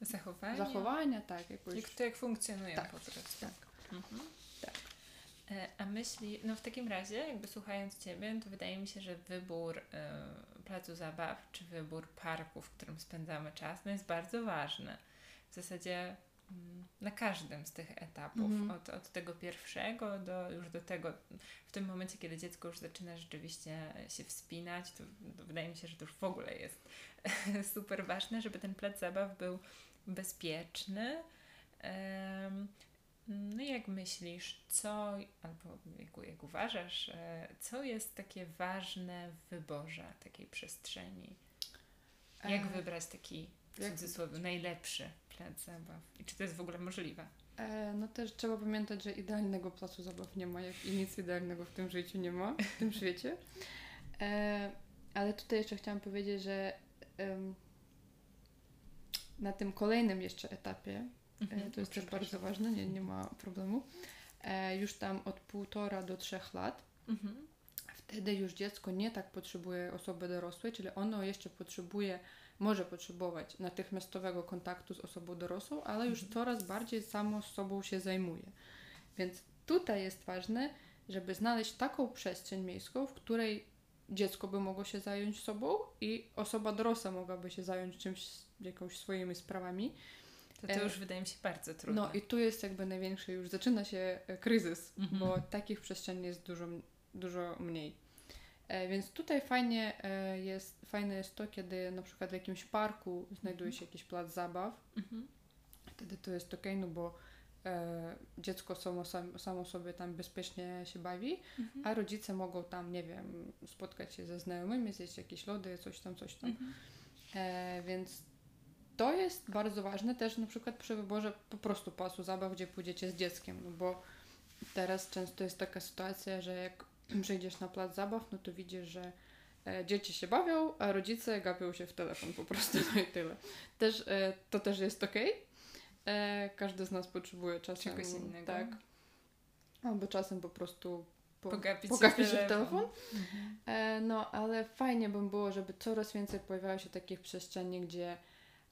[SPEAKER 1] Zachowanie.
[SPEAKER 2] zachowania, tak, jakoś.
[SPEAKER 1] Jak to jak funkcjonują
[SPEAKER 2] Tak,
[SPEAKER 1] po prostu.
[SPEAKER 2] tak.
[SPEAKER 1] Mhm. E, A myśli, no w takim razie, jakby słuchając Ciebie, to wydaje mi się, że wybór e, placu zabaw, czy wybór parku, w którym spędzamy czas, no jest bardzo ważny. W zasadzie mm, na każdym z tych etapów,
[SPEAKER 2] Mhm.
[SPEAKER 1] od, od tego pierwszego do już do tego, w tym momencie, kiedy dziecko już zaczyna rzeczywiście się wspinać, to, to wydaje mi się, że to już w ogóle jest super ważne, żeby ten plac zabaw był bezpieczny. Em, no jak myślisz, co, albo jak, jak uważasz, e, co jest takie ważne w wyborze takiej przestrzeni? Jak
[SPEAKER 2] E,
[SPEAKER 1] wybrać taki, w cudzysłowie, najlepszy plac zabaw? I czy to jest w ogóle możliwe?
[SPEAKER 2] E, no też trzeba pamiętać, że idealnego placu zabaw nie ma, jak i nic idealnego w tym życiu nie ma, w tym świecie. E, ale tutaj jeszcze chciałam powiedzieć, że em, na tym kolejnym jeszcze etapie, e, to jest też bardzo ważne, nie, nie ma problemu, e, już tam od półtora do trzech lat,
[SPEAKER 1] Mhm.
[SPEAKER 2] wtedy już dziecko nie tak potrzebuje osoby dorosłej, czyli ono jeszcze potrzebuje, może potrzebować natychmiastowego kontaktu z osobą dorosłą, ale już
[SPEAKER 1] Mhm.
[SPEAKER 2] coraz bardziej samo sobą się zajmuje. Więc tutaj jest ważne, żeby znaleźć taką przestrzeń miejską, w której dziecko by mogło się zająć sobą i osoba dorosła mogłaby się zająć czymś, jakąś swoimi sprawami.
[SPEAKER 1] To to
[SPEAKER 2] E,
[SPEAKER 1] już wydaje mi się bardzo trudne.
[SPEAKER 2] No i tu jest jakby największy, już zaczyna się e, kryzys,
[SPEAKER 1] Mhm.
[SPEAKER 2] bo takich przestrzeni jest dużo, dużo mniej. E, więc tutaj fajnie jest, fajne jest to, kiedy na przykład w jakimś parku znajduje się jakiś plac zabaw,
[SPEAKER 1] Mhm.
[SPEAKER 2] wtedy to jest ok, no bo e, dziecko samo, sam, samo sobie tam bezpiecznie się bawi,
[SPEAKER 1] Mhm.
[SPEAKER 2] a rodzice mogą tam, nie wiem, spotkać się ze znajomymi, zjeść jakieś lody, coś tam, coś tam.
[SPEAKER 1] Mhm.
[SPEAKER 2] E, więc to jest bardzo ważne też na przykład przy wyborze po prostu pasu zabaw, gdzie pójdziecie z dzieckiem, no bo teraz często jest taka sytuacja, że jak przyjdziesz na plac zabaw, no to widzisz, że e, dzieci się bawią, a rodzice gapią się w telefon po prostu, no i tyle. Też, e, to też jest okej. E, każdy z nas potrzebuje czasem...
[SPEAKER 1] Czegoś innego.
[SPEAKER 2] Tak. Albo czasem po prostu po,
[SPEAKER 1] Pogapić się
[SPEAKER 2] pogapić
[SPEAKER 1] w
[SPEAKER 2] się w telefon.
[SPEAKER 1] Mhm.
[SPEAKER 2] No, ale fajnie by było, żeby coraz więcej pojawiało się takich przestrzeni, gdzie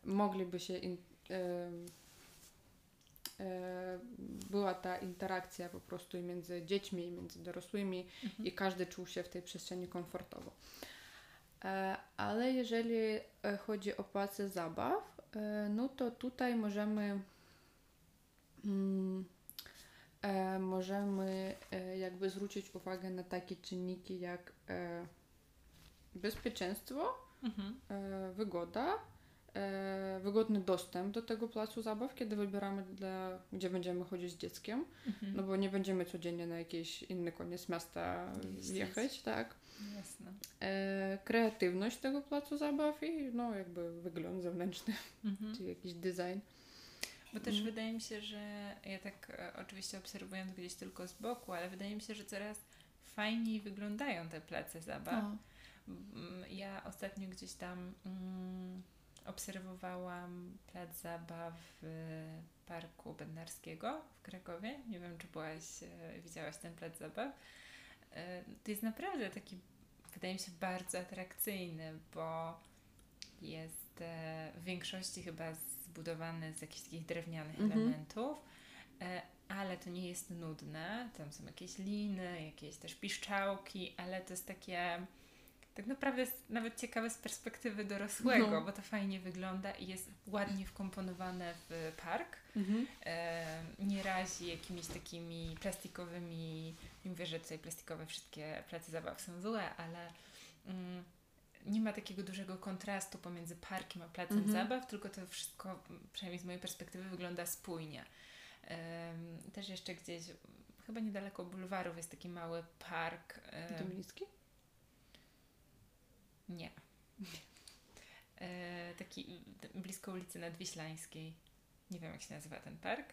[SPEAKER 2] mogliby się in, e, e, była ta interakcja po prostu między dziećmi, i między dorosłymi
[SPEAKER 1] Mhm.
[SPEAKER 2] i każdy czuł się w tej przestrzeni komfortowo. E, ale jeżeli e, chodzi o place zabaw, e, no to tutaj możemy mm, e, możemy e, jakby zwrócić uwagę na takie czynniki jak e, bezpieczeństwo,
[SPEAKER 1] Mhm.
[SPEAKER 2] wygoda, wygodny dostęp do tego placu zabaw, kiedy wybieramy, dla, gdzie będziemy chodzić z dzieckiem,
[SPEAKER 1] Mhm.
[SPEAKER 2] no bo nie będziemy codziennie na jakiś inny koniec miasta jechać, tak.
[SPEAKER 1] Jasne.
[SPEAKER 2] E, kreatywność tego placu zabaw i no jakby wygląd zewnętrzny,
[SPEAKER 1] Mhm.
[SPEAKER 2] czy jakiś design.
[SPEAKER 1] Bo też
[SPEAKER 2] Mhm.
[SPEAKER 1] wydaje mi się, że ja tak e, oczywiście obserwując gdzieś tylko z boku, ale wydaje mi się, że coraz fajniej wyglądają te place zabaw. Mm, Ja ostatnio gdzieś tam mm, obserwowałam plac zabaw w Parku Bednarskiego w Krakowie. Nie wiem, czy byłaś, e, widziałaś ten plac zabaw. E, To jest naprawdę taki, wydaje mi się, bardzo atrakcyjny, bo jest e, w większości chyba zbudowany z jakichś takich drewnianych
[SPEAKER 2] Mhm.
[SPEAKER 1] elementów, ale to nie jest nudne. Tam są jakieś liny, jakieś też piszczałki, ale to jest takie tak naprawdę jest nawet ciekawe z perspektywy dorosłego,
[SPEAKER 2] No.
[SPEAKER 1] bo to fajnie wygląda i jest ładnie wkomponowane w park.
[SPEAKER 2] Mhm.
[SPEAKER 1] E, nie razi jakimiś takimi plastikowymi, nie mówię, że tutaj plastikowe wszystkie placy zabaw są złe, ale mm, nie ma takiego dużego kontrastu pomiędzy parkiem a placem
[SPEAKER 2] Mhm.
[SPEAKER 1] zabaw, tylko to wszystko, przynajmniej z mojej perspektywy, wygląda spójnie. Em, też jeszcze gdzieś, chyba niedaleko bulwarów jest taki mały park. em,
[SPEAKER 2] Dominicki?
[SPEAKER 1] Nie. E, taki blisko ulicy Nadwiślańskiej. Nie wiem, jak się nazywa ten park.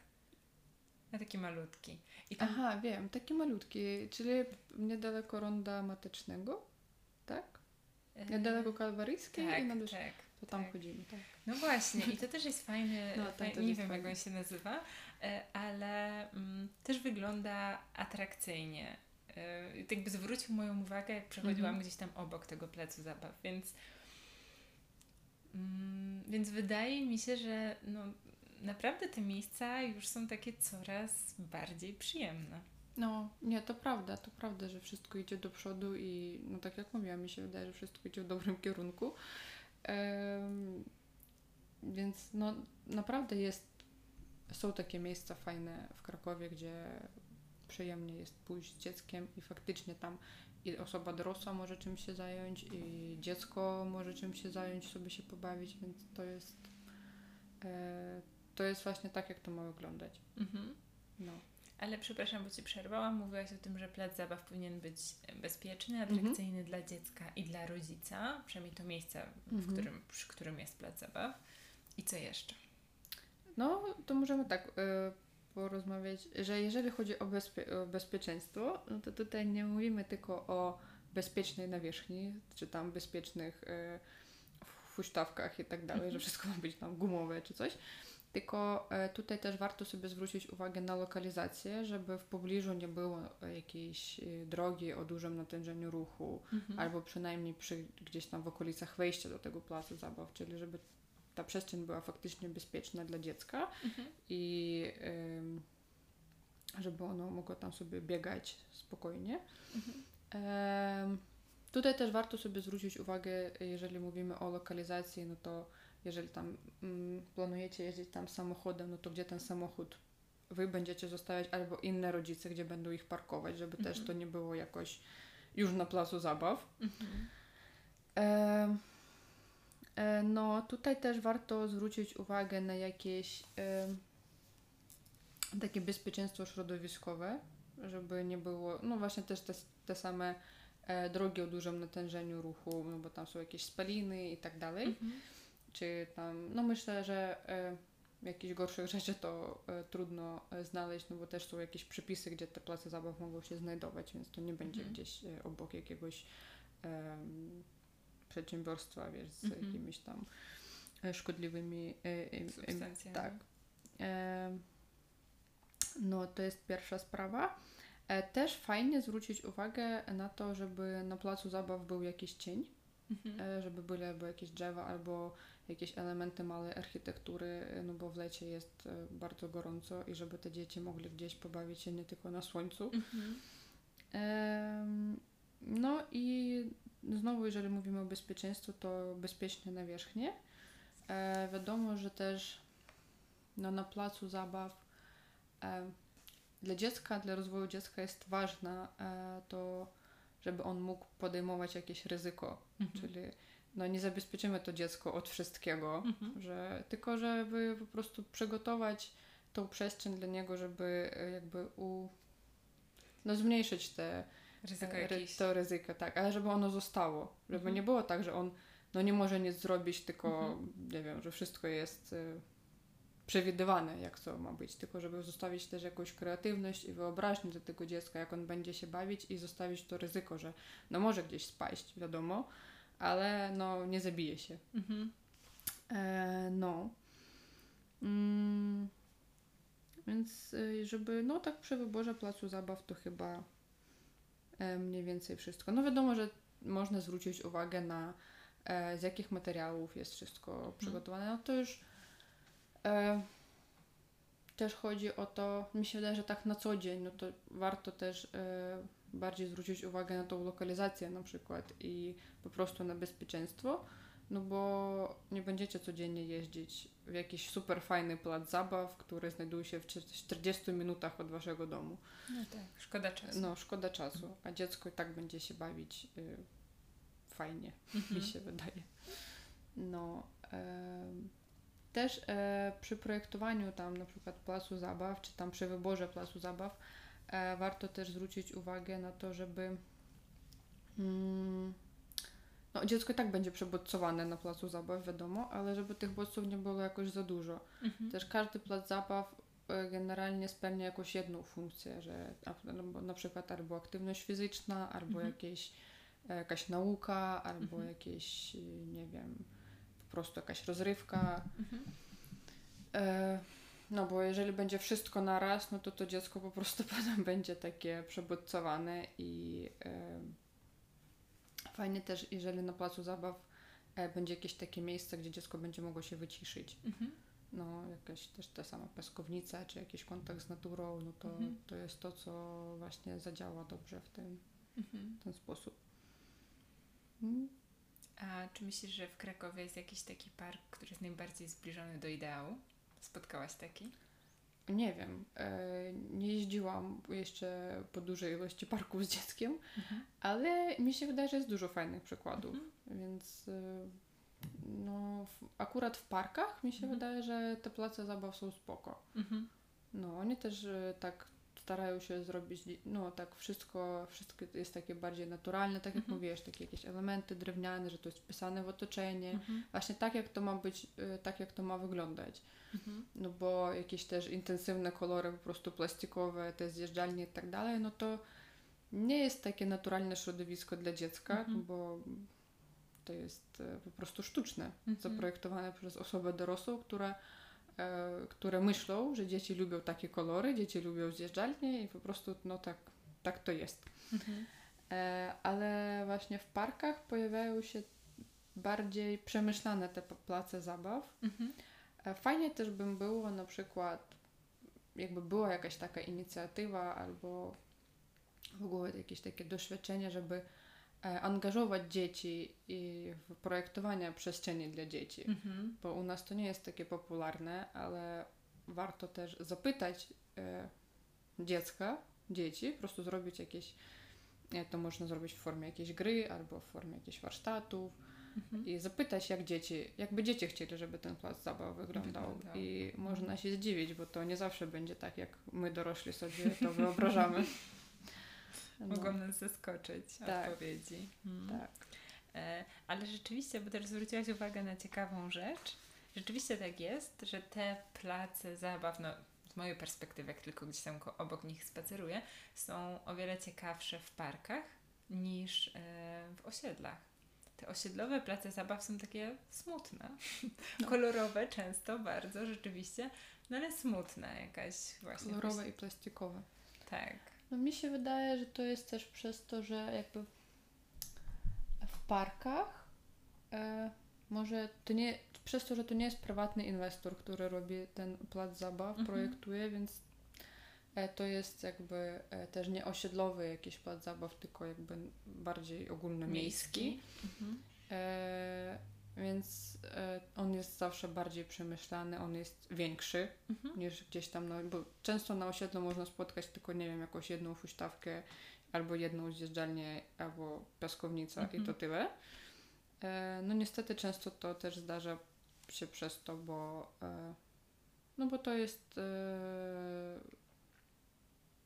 [SPEAKER 1] A taki malutki. Tam,
[SPEAKER 2] Aha, wiem, taki malutki, czyli niedaleko ronda matecznego, tak?
[SPEAKER 1] e,
[SPEAKER 2] Niedaleko kalwaryjskiej
[SPEAKER 1] tak,
[SPEAKER 2] i na dusz...
[SPEAKER 1] tak.
[SPEAKER 2] To tam
[SPEAKER 1] tak.
[SPEAKER 2] chodzimy, tak.
[SPEAKER 1] No właśnie, i to też jest fajny,
[SPEAKER 2] No,
[SPEAKER 1] nie wiem
[SPEAKER 2] fajny.
[SPEAKER 1] jak on się nazywa, e, ale mm, też wygląda atrakcyjnie. I tak jakby zwrócił moją uwagę, jak przechodziłam
[SPEAKER 2] Mhm.
[SPEAKER 1] gdzieś tam obok tego placu zabaw, więc mm, więc wydaje mi się, że no, naprawdę te miejsca już są takie coraz bardziej przyjemne.
[SPEAKER 2] No, nie, to prawda, to prawda, że wszystko idzie do przodu i no tak jak mówiłam, mi się wydaje, że wszystko idzie w dobrym kierunku. Em, więc no naprawdę jest, są takie miejsca fajne w Krakowie, gdzie przyjemnie jest pójść z dzieckiem i faktycznie tam i osoba dorosła może czymś się zająć i dziecko może czymś się zająć, sobie się pobawić, więc to jest e, to jest właśnie tak, jak to ma wyglądać.
[SPEAKER 1] Mhm.
[SPEAKER 2] No.
[SPEAKER 1] Ale przepraszam, bo Ci przerwałam. Mówiłaś o tym, że plac zabaw powinien być bezpieczny,
[SPEAKER 2] Mhm.
[SPEAKER 1] atrakcyjny dla dziecka i dla rodzica. Przynajmniej to miejsce, w
[SPEAKER 2] Mhm.
[SPEAKER 1] którym, przy którym jest plac zabaw. I co jeszcze?
[SPEAKER 2] No, to możemy tak y, porozmawiać, że jeżeli chodzi o, bezpie- o bezpieczeństwo, no to tutaj nie mówimy tylko o bezpiecznej nawierzchni, czy tam bezpiecznych y, huśtawkach i tak dalej, że wszystko ma być tam gumowe czy coś. Tylko e, tutaj też warto sobie zwrócić uwagę na lokalizację, żeby w pobliżu nie było e, jakiejś e, drogi o dużym natężeniu ruchu,
[SPEAKER 1] Mhm.
[SPEAKER 2] albo przynajmniej przy, gdzieś tam w okolicach wejścia do tego placu zabaw, czyli żeby ta przestrzeń była faktycznie bezpieczna dla dziecka
[SPEAKER 1] Mhm.
[SPEAKER 2] i żeby ono mogło tam sobie biegać spokojnie.
[SPEAKER 1] Mhm.
[SPEAKER 2] Tutaj też warto sobie zwrócić uwagę, jeżeli mówimy o lokalizacji, no to jeżeli tam mm, planujecie jeździć tam samochodem, no to gdzie ten samochód wy będziecie zostawiać albo inne rodzice, gdzie będą ich parkować, żeby też
[SPEAKER 1] Mhm.
[SPEAKER 2] to nie było jakoś już na placu zabaw.
[SPEAKER 1] Mhm.
[SPEAKER 2] E, no, tutaj też warto zwrócić uwagę na jakieś e, takie bezpieczeństwo środowiskowe, żeby nie było, no właśnie też te, te same e, drogi o dużym natężeniu ruchu, no bo tam są jakieś spaliny i tak dalej,
[SPEAKER 1] Mhm.
[SPEAKER 2] czy tam, no myślę, że e, jakichś gorszych rzeczy to e, trudno e, znaleźć, no bo też są jakieś przepisy, gdzie te place zabaw mogą się znajdować, więc to nie będzie
[SPEAKER 1] Mhm.
[SPEAKER 2] gdzieś e, obok jakiegoś przedsiębiorstwa, wiesz, z
[SPEAKER 1] Mhm.
[SPEAKER 2] jakimiś tam e, szkodliwymi e, em-
[SPEAKER 1] Substancjami.
[SPEAKER 2] tak. No, to jest pierwsza sprawa. E, Też fajnie zwrócić uwagę na to, żeby na placu zabaw był jakiś cień,
[SPEAKER 1] Mhm.
[SPEAKER 2] e, żeby były albo jakieś drzewa, albo jakieś elementy małej architektury, e, no bo w lecie jest e, bardzo gorąco i żeby te dzieci mogli gdzieś pobawić się nie tylko na słońcu.
[SPEAKER 1] Mhm.
[SPEAKER 2] No i znowu, jeżeli mówimy o bezpieczeństwie, to bezpieczne nawierzchnie. E, wiadomo, że też no, na placu zabaw e, dla dziecka, dla rozwoju dziecka jest ważne e, to, żeby on mógł podejmować jakieś ryzyko,
[SPEAKER 1] Mhm.
[SPEAKER 2] czyli no, nie zabezpieczymy to dziecko od wszystkiego,
[SPEAKER 1] Mhm.
[SPEAKER 2] że tylko żeby po prostu przygotować tą przestrzeń dla niego, żeby e, jakby u, no, zmniejszyć te
[SPEAKER 1] Ryzyko
[SPEAKER 2] e,
[SPEAKER 1] jakieś.
[SPEAKER 2] to ryzyko, tak, ale żeby ono zostało, żeby
[SPEAKER 1] Mhm.
[SPEAKER 2] nie było tak, że on no, nie może nic zrobić, tylko
[SPEAKER 1] Mhm.
[SPEAKER 2] nie wiem, że wszystko jest e, przewidywane, jak to ma być, tylko żeby zostawić też jakąś kreatywność i wyobraźnię dla tego dziecka, jak on będzie się bawić i zostawić to ryzyko, że no może gdzieś spaść, wiadomo, ale no nie zabije się.
[SPEAKER 1] Mhm.
[SPEAKER 2] E, no. Mm, więc y, żeby, no tak przy wyborze placu zabaw to chyba mniej więcej wszystko. No wiadomo, że można zwrócić uwagę na e, z jakich materiałów jest wszystko przygotowane. No to już e, też chodzi o to, mi się wydaje, że tak na co dzień, no to warto też e, bardziej zwrócić uwagę na tą lokalizację na przykład i po prostu na bezpieczeństwo, no bo nie będziecie codziennie jeździć w jakiś super fajny plac zabaw, który znajduje się w 40 minutach od waszego domu.
[SPEAKER 1] No tak, szkoda czasu.
[SPEAKER 2] No, szkoda czasu, a dziecko i tak będzie się bawić y, fajnie,
[SPEAKER 1] Mhm.
[SPEAKER 2] mi się wydaje. No, em, też e, przy projektowaniu tam na przykład placu zabaw, czy tam przy wyborze placu zabaw, e, warto też zwrócić uwagę na to, żeby mm, no, dziecko i tak będzie przebodźcowane na placu zabaw, wiadomo, ale żeby tych bodźców nie było jakoś za dużo.
[SPEAKER 1] Mhm.
[SPEAKER 2] Też każdy plac zabaw e, generalnie spełnia jakąś jedną funkcję, że na- no, na przykład albo aktywność fizyczna, albo
[SPEAKER 1] Mhm.
[SPEAKER 2] jakieś, e, jakaś nauka, albo
[SPEAKER 1] Mhm.
[SPEAKER 2] jakieś, nie wiem, po prostu jakaś rozrywka.
[SPEAKER 1] Mhm.
[SPEAKER 2] E, No bo jeżeli będzie wszystko naraz, no to to dziecko po prostu potem będzie takie przebodźcowane i e, fajnie też, jeżeli na placu zabaw e, będzie jakieś takie miejsce, gdzie dziecko będzie mogło się wyciszyć
[SPEAKER 1] Mhm.
[SPEAKER 2] no jakaś też ta sama piaskownica, czy jakiś kontakt z naturą, no to,
[SPEAKER 1] Mhm.
[SPEAKER 2] to jest to, co właśnie zadziała dobrze w ten,
[SPEAKER 1] Mhm.
[SPEAKER 2] ten sposób.
[SPEAKER 1] A czy myślisz, że w Krakowie jest jakiś taki park, który jest najbardziej zbliżony do ideału? Spotkałaś taki?
[SPEAKER 2] Nie wiem, e, nie jeździłam jeszcze po dużej ilości parków z dzieckiem,
[SPEAKER 1] Mhm.
[SPEAKER 2] ale mi się wydaje, że jest dużo fajnych przykładów,
[SPEAKER 1] Mhm.
[SPEAKER 2] więc e, no akurat w parkach mi się
[SPEAKER 1] Mhm.
[SPEAKER 2] wydaje, że te place zabaw są spoko.
[SPEAKER 1] Mhm.
[SPEAKER 2] No, oni też e, tak starają się zrobić, no tak wszystko, wszystko jest takie bardziej naturalne, tak jak
[SPEAKER 1] Mhm.
[SPEAKER 2] mówisz, takie jakieś elementy drewniane, że to jest wpisane w otoczenie,
[SPEAKER 1] Mhm.
[SPEAKER 2] właśnie tak jak to ma być, y, tak jak to ma wyglądać.
[SPEAKER 1] Mhm.
[SPEAKER 2] No bo jakieś też intensywne kolory, po prostu plastikowe, te zjeżdżalnie i tak dalej, no to nie jest takie naturalne środowisko dla dziecka,
[SPEAKER 1] Mhm.
[SPEAKER 2] bo to jest e, po prostu sztuczne,
[SPEAKER 1] Mhm.
[SPEAKER 2] zaprojektowane przez osobę dorosłą, która, które myślą, że dzieci lubią takie kolory, dzieci lubią zjeżdżalnie i po prostu no tak, tak to jest.
[SPEAKER 1] Mhm.
[SPEAKER 2] E, ale właśnie w parkach pojawiają się bardziej przemyślane te place zabaw.
[SPEAKER 1] Mhm.
[SPEAKER 2] E, Fajnie też bym było na przykład, jakby była jakaś taka inicjatywa albo w ogóle jakieś takie doświadczenie, żeby e, angażować dzieci i w projektowanie przestrzeni dla dzieci.
[SPEAKER 1] Mhm.
[SPEAKER 2] Bo u nas to nie jest takie popularne, ale warto też zapytać e, dziecka, dzieci, po prostu zrobić jakieś, e, to można zrobić w formie jakiejś gry albo w formie jakichś warsztatów
[SPEAKER 1] Mhm.
[SPEAKER 2] i zapytać jak dzieci, jakby dzieci chcieli, żeby ten plac zabaw wyglądał.
[SPEAKER 1] Wyglądał.
[SPEAKER 2] I można się zdziwić, bo to nie zawsze będzie tak, jak my dorośli sobie to wyobrażamy. No,
[SPEAKER 1] Mogą nas zaskoczyć
[SPEAKER 2] Tak.
[SPEAKER 1] odpowiedzi. Mhm.
[SPEAKER 2] tak.
[SPEAKER 1] E, Ale rzeczywiście, bo też zwróciłaś uwagę na ciekawą rzecz. Rzeczywiście tak jest, że te place zabaw, no z mojej perspektywy, jak tylko gdzieś tam obok nich spaceruję, są o wiele ciekawsze w parkach niż e, w osiedlach. Te osiedlowe place zabaw są takie smutne,
[SPEAKER 2] No.
[SPEAKER 1] kolorowe często bardzo rzeczywiście, no ale smutne jakaś właśnie.
[SPEAKER 2] Kolorowe i plastikowe.
[SPEAKER 1] Tak.
[SPEAKER 2] No mi się wydaje, że to jest też przez to, że jakby w parkach e, może to nie, przez to, że to nie jest prywatny inwestor, który robi ten plac zabaw,
[SPEAKER 1] Mhm.
[SPEAKER 2] projektuje, więc e, to jest jakby e, też nie osiedlowy jakiś plac zabaw, tylko jakby bardziej ogólnomiejski.
[SPEAKER 1] Mhm.
[SPEAKER 2] Więc e, on jest zawsze bardziej przemyślany, on jest większy
[SPEAKER 1] Mhm.
[SPEAKER 2] niż gdzieś tam, no, bo często na osiedlu można spotkać tylko, nie wiem, jakąś jedną huśtawkę, albo jedną zjeżdżalnię, albo piaskownica i
[SPEAKER 1] Mhm.
[SPEAKER 2] to tyle. E, no niestety często to też zdarza się przez to, bo e, no bo to jest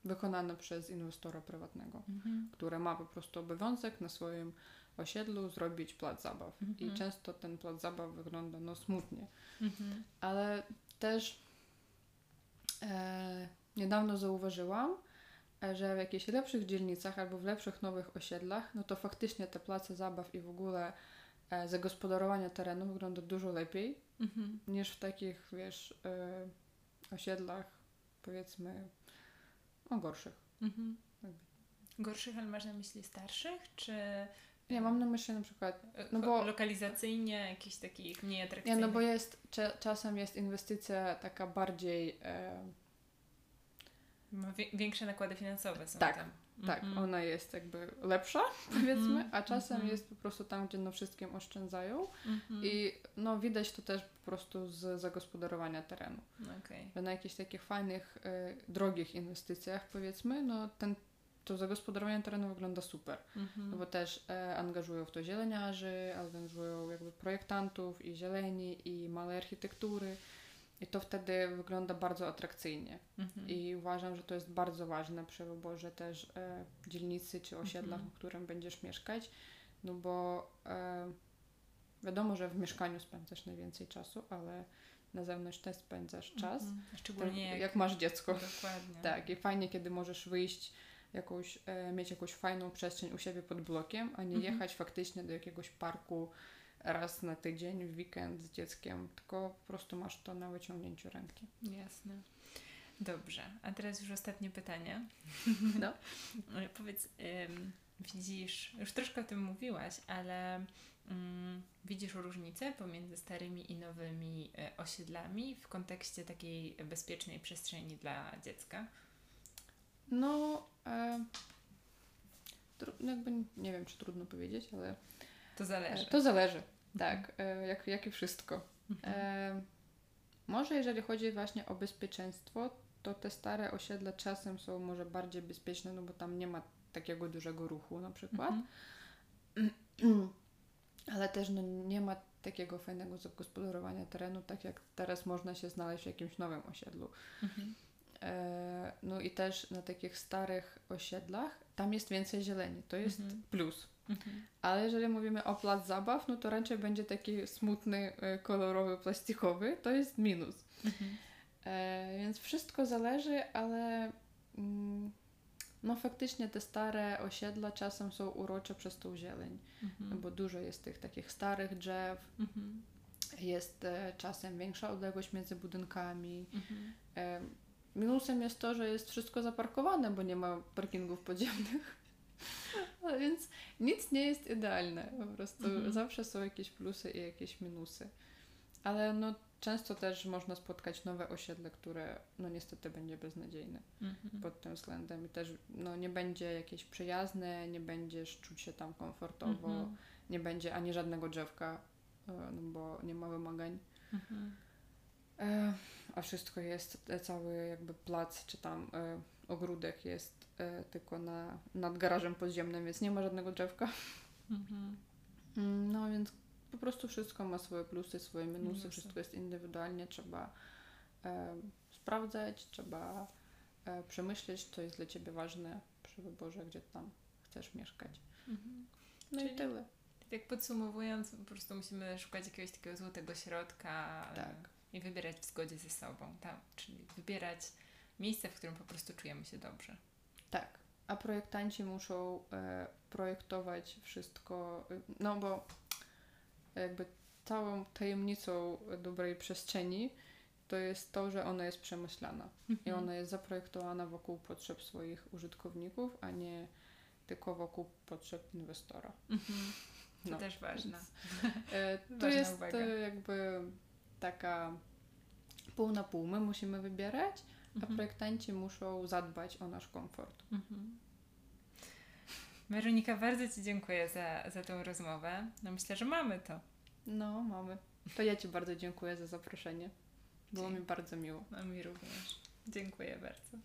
[SPEAKER 2] wykonane przez inwestora prywatnego,
[SPEAKER 1] Mhm.
[SPEAKER 2] który ma po prostu obowiązek na swoim osiedlu zrobić plac zabaw.
[SPEAKER 1] Mhm.
[SPEAKER 2] I często ten plac zabaw wygląda no smutnie
[SPEAKER 1] Mhm.
[SPEAKER 2] ale też e, niedawno zauważyłam, e, że w jakichś lepszych dzielnicach albo w lepszych nowych osiedlach, no to faktycznie te place zabaw i w ogóle e, zagospodarowanie terenu wygląda dużo lepiej
[SPEAKER 1] Mhm.
[SPEAKER 2] niż w takich, wiesz, e, osiedlach powiedzmy o gorszych.
[SPEAKER 1] Mhm. Gorszych, ale masz na myśli starszych, czy
[SPEAKER 2] Nie, mam na myśli na przykład
[SPEAKER 1] e,
[SPEAKER 2] no bo-
[SPEAKER 1] lokalizacyjnie jakichś takich mniej
[SPEAKER 2] Nie, no bo jest, cza- czasem jest inwestycja taka bardziej, e,
[SPEAKER 1] większe nakłady finansowe są
[SPEAKER 2] Tak,
[SPEAKER 1] tam.
[SPEAKER 2] tak,
[SPEAKER 1] Mhm.
[SPEAKER 2] ona jest jakby lepsza, powiedzmy,
[SPEAKER 1] Mhm,
[SPEAKER 2] a czasem
[SPEAKER 1] mhm.
[SPEAKER 2] jest po prostu tam, gdzie na wszystkim oszczędzają
[SPEAKER 1] Mhm.
[SPEAKER 2] i no widać to też po prostu z zagospodarowania terenu, że na jakichś takich fajnych, e, drogich inwestycjach powiedzmy, no ten, to zagospodarowanie terenu wygląda super,
[SPEAKER 1] Mhm.
[SPEAKER 2] no bo też e, angażują w to zieleniarzy, angażują jakby projektantów i zieleni i małej architektury i to wtedy wygląda bardzo atrakcyjnie.
[SPEAKER 1] Mhm.
[SPEAKER 2] I uważam, że to jest bardzo ważne przy wyborze też e, dzielnicy czy osiedla,
[SPEAKER 1] Mhm.
[SPEAKER 2] w którym będziesz mieszkać, no bo e, wiadomo, że w mieszkaniu spędzasz najwięcej czasu, ale na zewnątrz też spędzasz czas,
[SPEAKER 1] Mhm.
[SPEAKER 2] tak,
[SPEAKER 1] Szczególnie
[SPEAKER 2] jak,
[SPEAKER 1] jak,
[SPEAKER 2] masz dziecko.
[SPEAKER 1] Dokładnie.
[SPEAKER 2] Tak, i fajnie, kiedy możesz wyjść, jakąś, e, mieć jakąś fajną przestrzeń u siebie pod blokiem, a nie
[SPEAKER 1] Mhm.
[SPEAKER 2] jechać faktycznie do jakiegoś parku raz na tydzień, w weekend z dzieckiem, tylko po prostu masz to na wyciągnięciu ręki.
[SPEAKER 1] Jasne. Dobrze, a teraz już ostatnie pytanie.
[SPEAKER 2] No.
[SPEAKER 1] Ale Powiedz, ym, widzisz, już troszkę o tym mówiłaś, ale ym, widzisz różnicę pomiędzy starymi i nowymi y, osiedlami w kontekście takiej bezpiecznej przestrzeni dla dziecka?
[SPEAKER 2] No, e, jakby nie wiem, czy trudno powiedzieć, ale
[SPEAKER 1] To
[SPEAKER 2] e,
[SPEAKER 1] zależy.
[SPEAKER 2] to zależy. Tak, e, jak, jak i wszystko.
[SPEAKER 1] Mhm.
[SPEAKER 2] E, może jeżeli chodzi właśnie o bezpieczeństwo, to te stare osiedle czasem są może bardziej bezpieczne, no bo tam nie ma takiego dużego ruchu na przykład,
[SPEAKER 1] Mhm.
[SPEAKER 2] ale też no, nie ma takiego fajnego zagospodarowania terenu, tak jak teraz można się znaleźć w jakimś nowym osiedlu.
[SPEAKER 1] Mhm.
[SPEAKER 2] E, no i też na takich starych osiedlach tam jest więcej zieleni. To jest
[SPEAKER 1] Mhm.
[SPEAKER 2] plus.
[SPEAKER 1] Mhm.
[SPEAKER 2] Ale jeżeli mówimy o plac zabaw, no to raczej będzie taki smutny, e, kolorowy, plastikowy. To jest minus.
[SPEAKER 1] Mhm.
[SPEAKER 2] E, więc wszystko zależy, ale mm, no faktycznie te stare osiedla czasem są urocze przez tą zieleń,
[SPEAKER 1] Mhm.
[SPEAKER 2] bo dużo jest tych takich starych drzew,
[SPEAKER 1] Mhm.
[SPEAKER 2] jest e, czasem większa odległość między budynkami. E, minusem jest to, że jest wszystko zaparkowane, bo nie ma parkingów podziemnych. A więc nic nie jest idealne. Po prostu
[SPEAKER 1] Mhm.
[SPEAKER 2] zawsze są jakieś plusy i jakieś minusy. Ale no często też można spotkać nowe osiedle, które no niestety będzie beznadziejne
[SPEAKER 1] Mhm.
[SPEAKER 2] pod tym względem i też no nie będzie jakieś przyjazne, nie będziesz czuć się tam komfortowo,
[SPEAKER 1] Mhm.
[SPEAKER 2] nie będzie ani żadnego drzewka, e, no bo nie ma wymagań.
[SPEAKER 1] Mhm.
[SPEAKER 2] E, a wszystko jest, e, cały jakby plac czy tam e, ogródek jest e, tylko na, nad garażem podziemnym, więc nie ma żadnego drzewka.
[SPEAKER 1] Mhm.
[SPEAKER 2] Mm, No więc po prostu wszystko ma swoje plusy, swoje minusy,
[SPEAKER 1] Minusy.
[SPEAKER 2] wszystko jest indywidualnie, trzeba e, sprawdzać, trzeba przemyśleć, co jest dla Ciebie ważne przy wyborze, gdzie tam chcesz mieszkać.
[SPEAKER 1] Mhm.
[SPEAKER 2] No
[SPEAKER 1] Czyli-
[SPEAKER 2] i tyle.
[SPEAKER 1] Tak podsumowując, po prostu musimy szukać jakiegoś takiego złotego środka
[SPEAKER 2] Tak.
[SPEAKER 1] I wybierać w zgodzie ze sobą, tak? Czyli wybierać miejsce, w którym po prostu czujemy się dobrze.
[SPEAKER 2] Tak. A projektanci muszą e, projektować wszystko, e, no bo jakby całą tajemnicą dobrej przestrzeni to jest to, że ona jest przemyślana i
[SPEAKER 1] Mhm.
[SPEAKER 2] ona jest zaprojektowana wokół potrzeb swoich użytkowników, a nie tylko wokół potrzeb inwestora.
[SPEAKER 1] Mhm. To
[SPEAKER 2] No,
[SPEAKER 1] też ważne.
[SPEAKER 2] więc, e, to
[SPEAKER 1] Ważna
[SPEAKER 2] jest
[SPEAKER 1] uwaga.
[SPEAKER 2] e, jakby taka pół na pół. My musimy wybierać, a
[SPEAKER 1] Mhm.
[SPEAKER 2] projektanci muszą zadbać o nasz komfort.
[SPEAKER 1] Mhm. Weronika, bardzo Ci dziękuję za, za tą rozmowę. No myślę, że mamy to.
[SPEAKER 2] No, mamy. To ja Ci bardzo dziękuję za zaproszenie. Było
[SPEAKER 1] Dzięki.
[SPEAKER 2] mi bardzo miło.
[SPEAKER 1] No mi również. Dziękuję bardzo.